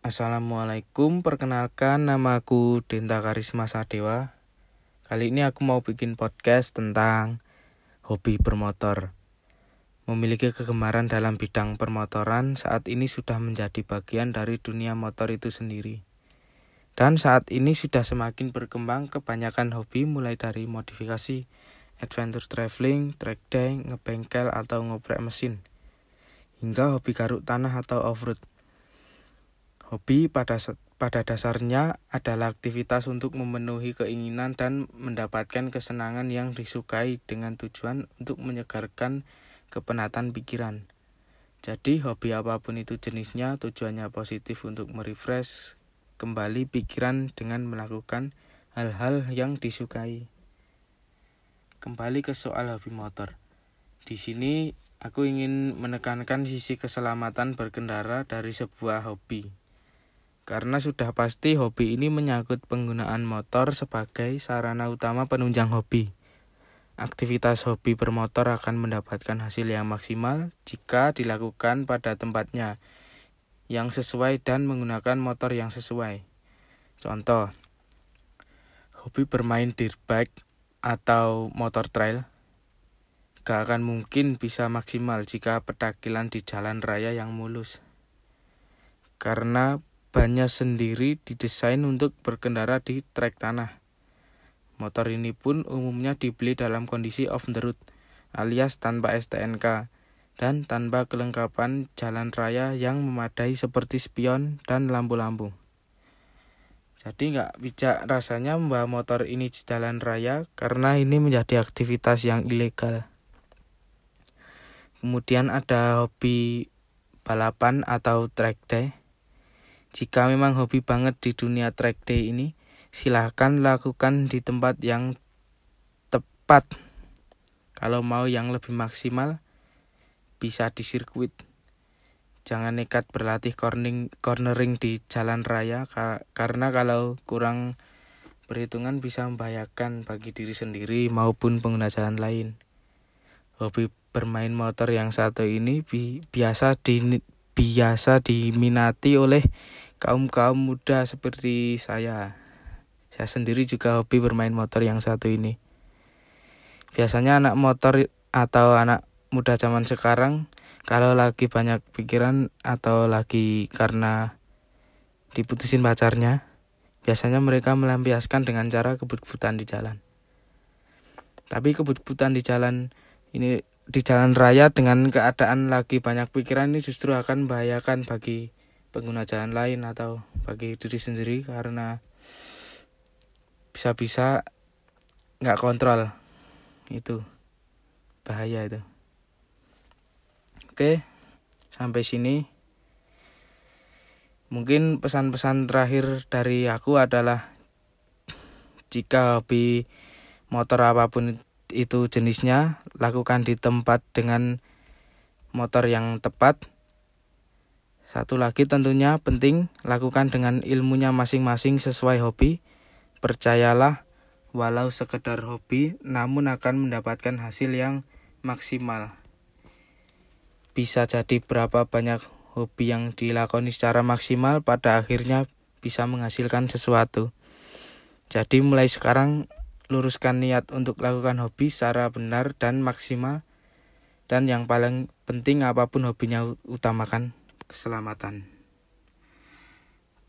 Assalamualaikum, perkenalkan namaku Denta Karisma Sadewa. Kali ini aku mau bikin podcast tentang hobi bermotor. Memiliki kegemaran dalam bidang permotoran saat ini sudah menjadi bagian dari dunia motor itu sendiri. Dan saat ini sudah semakin berkembang kebanyakan hobi mulai dari modifikasi, adventure traveling, track day, ngebengkel atau ngoprek mesin, hingga hobi garuk tanah atau off-road. Hobi pada pada dasarnya adalah aktivitas untuk memenuhi keinginan dan mendapatkan kesenangan yang disukai dengan tujuan untuk menyegarkan kepenatan pikiran. Jadi hobi apa pun itu jenisnya tujuannya positif untuk merefresh kembali pikiran dengan melakukan hal-hal yang disukai. Kembali ke soal hobi motor. Di sini aku ingin menekankan sisi keselamatan berkendara dari sebuah hobi karena sudah pasti hobi ini menyangkut penggunaan motor sebagai sarana utama penunjang hobi. Aktivitas hobi bermotor akan mendapatkan hasil yang maksimal jika dilakukan pada tempatnya yang sesuai dan menggunakan motor yang sesuai. Contoh, hobi bermain dirt bike atau motor trail gak akan mungkin bisa maksimal jika pedakilan di jalan raya yang mulus. Karena bannya sendiri didesain untuk berkendara di trek tanah. Motor ini pun umumnya dibeli dalam kondisi off the road alias tanpa STNK dan tanpa kelengkapan jalan raya yang memadai seperti spion dan lampu-lampu. Jadi nggak bijak rasanya membawa motor ini di jalan raya karena ini menjadi aktivitas yang ilegal. Kemudian ada hobi balapan atau track day. Jika memang hobi banget di dunia track day ini, silahkan lakukan di tempat yang tepat. Kalau mau yang lebih maksimal, bisa di sirkuit. Jangan nekat berlatih cornering, cornering di jalan raya, karena kalau kurang perhitungan bisa membahayakan bagi diri sendiri maupun pengguna jalan lain. Hobi bermain motor yang satu ini bi biasa di biasa diminati oleh kaum-kaum muda seperti saya. Saya sendiri juga hobi bermain motor yang satu ini. Biasanya anak motor atau anak muda zaman sekarang kalau lagi banyak pikiran atau lagi karena diputusin pacarnya, biasanya mereka melampiaskan dengan cara kebut-kebutan di jalan. Tapi kebut-kebutan di jalan ini di jalan raya dengan keadaan lagi banyak pikiran ini justru akan membahayakan bagi pengguna jalan lain atau bagi diri sendiri karena bisa-bisa nggak kontrol. Itu bahaya itu. Oke sampai sini. Mungkin pesan-pesan terakhir dari aku adalah jika hobi motor apa pun itu jenisnya, lakukan di tempat dengan motor yang tepat. Satu lagi tentunya penting, lakukan dengan ilmunya masing-masing sesuai hobi. Percayalah, walau sekedar hobi, namun akan mendapatkan hasil yang maksimal. Bisa jadi berapa banyak hobi yang dilakoni secara maksimal, pada akhirnya bisa menghasilkan sesuatu. Jadi mulai sekarang luruskan niat untuk lakukan hobi secara benar dan maksimal dan yang paling penting apa pun hobinya utamakan keselamatan.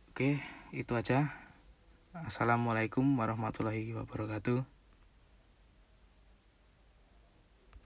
Oke itu aja. Assalamualaikum warahmatullahi wabarakatuh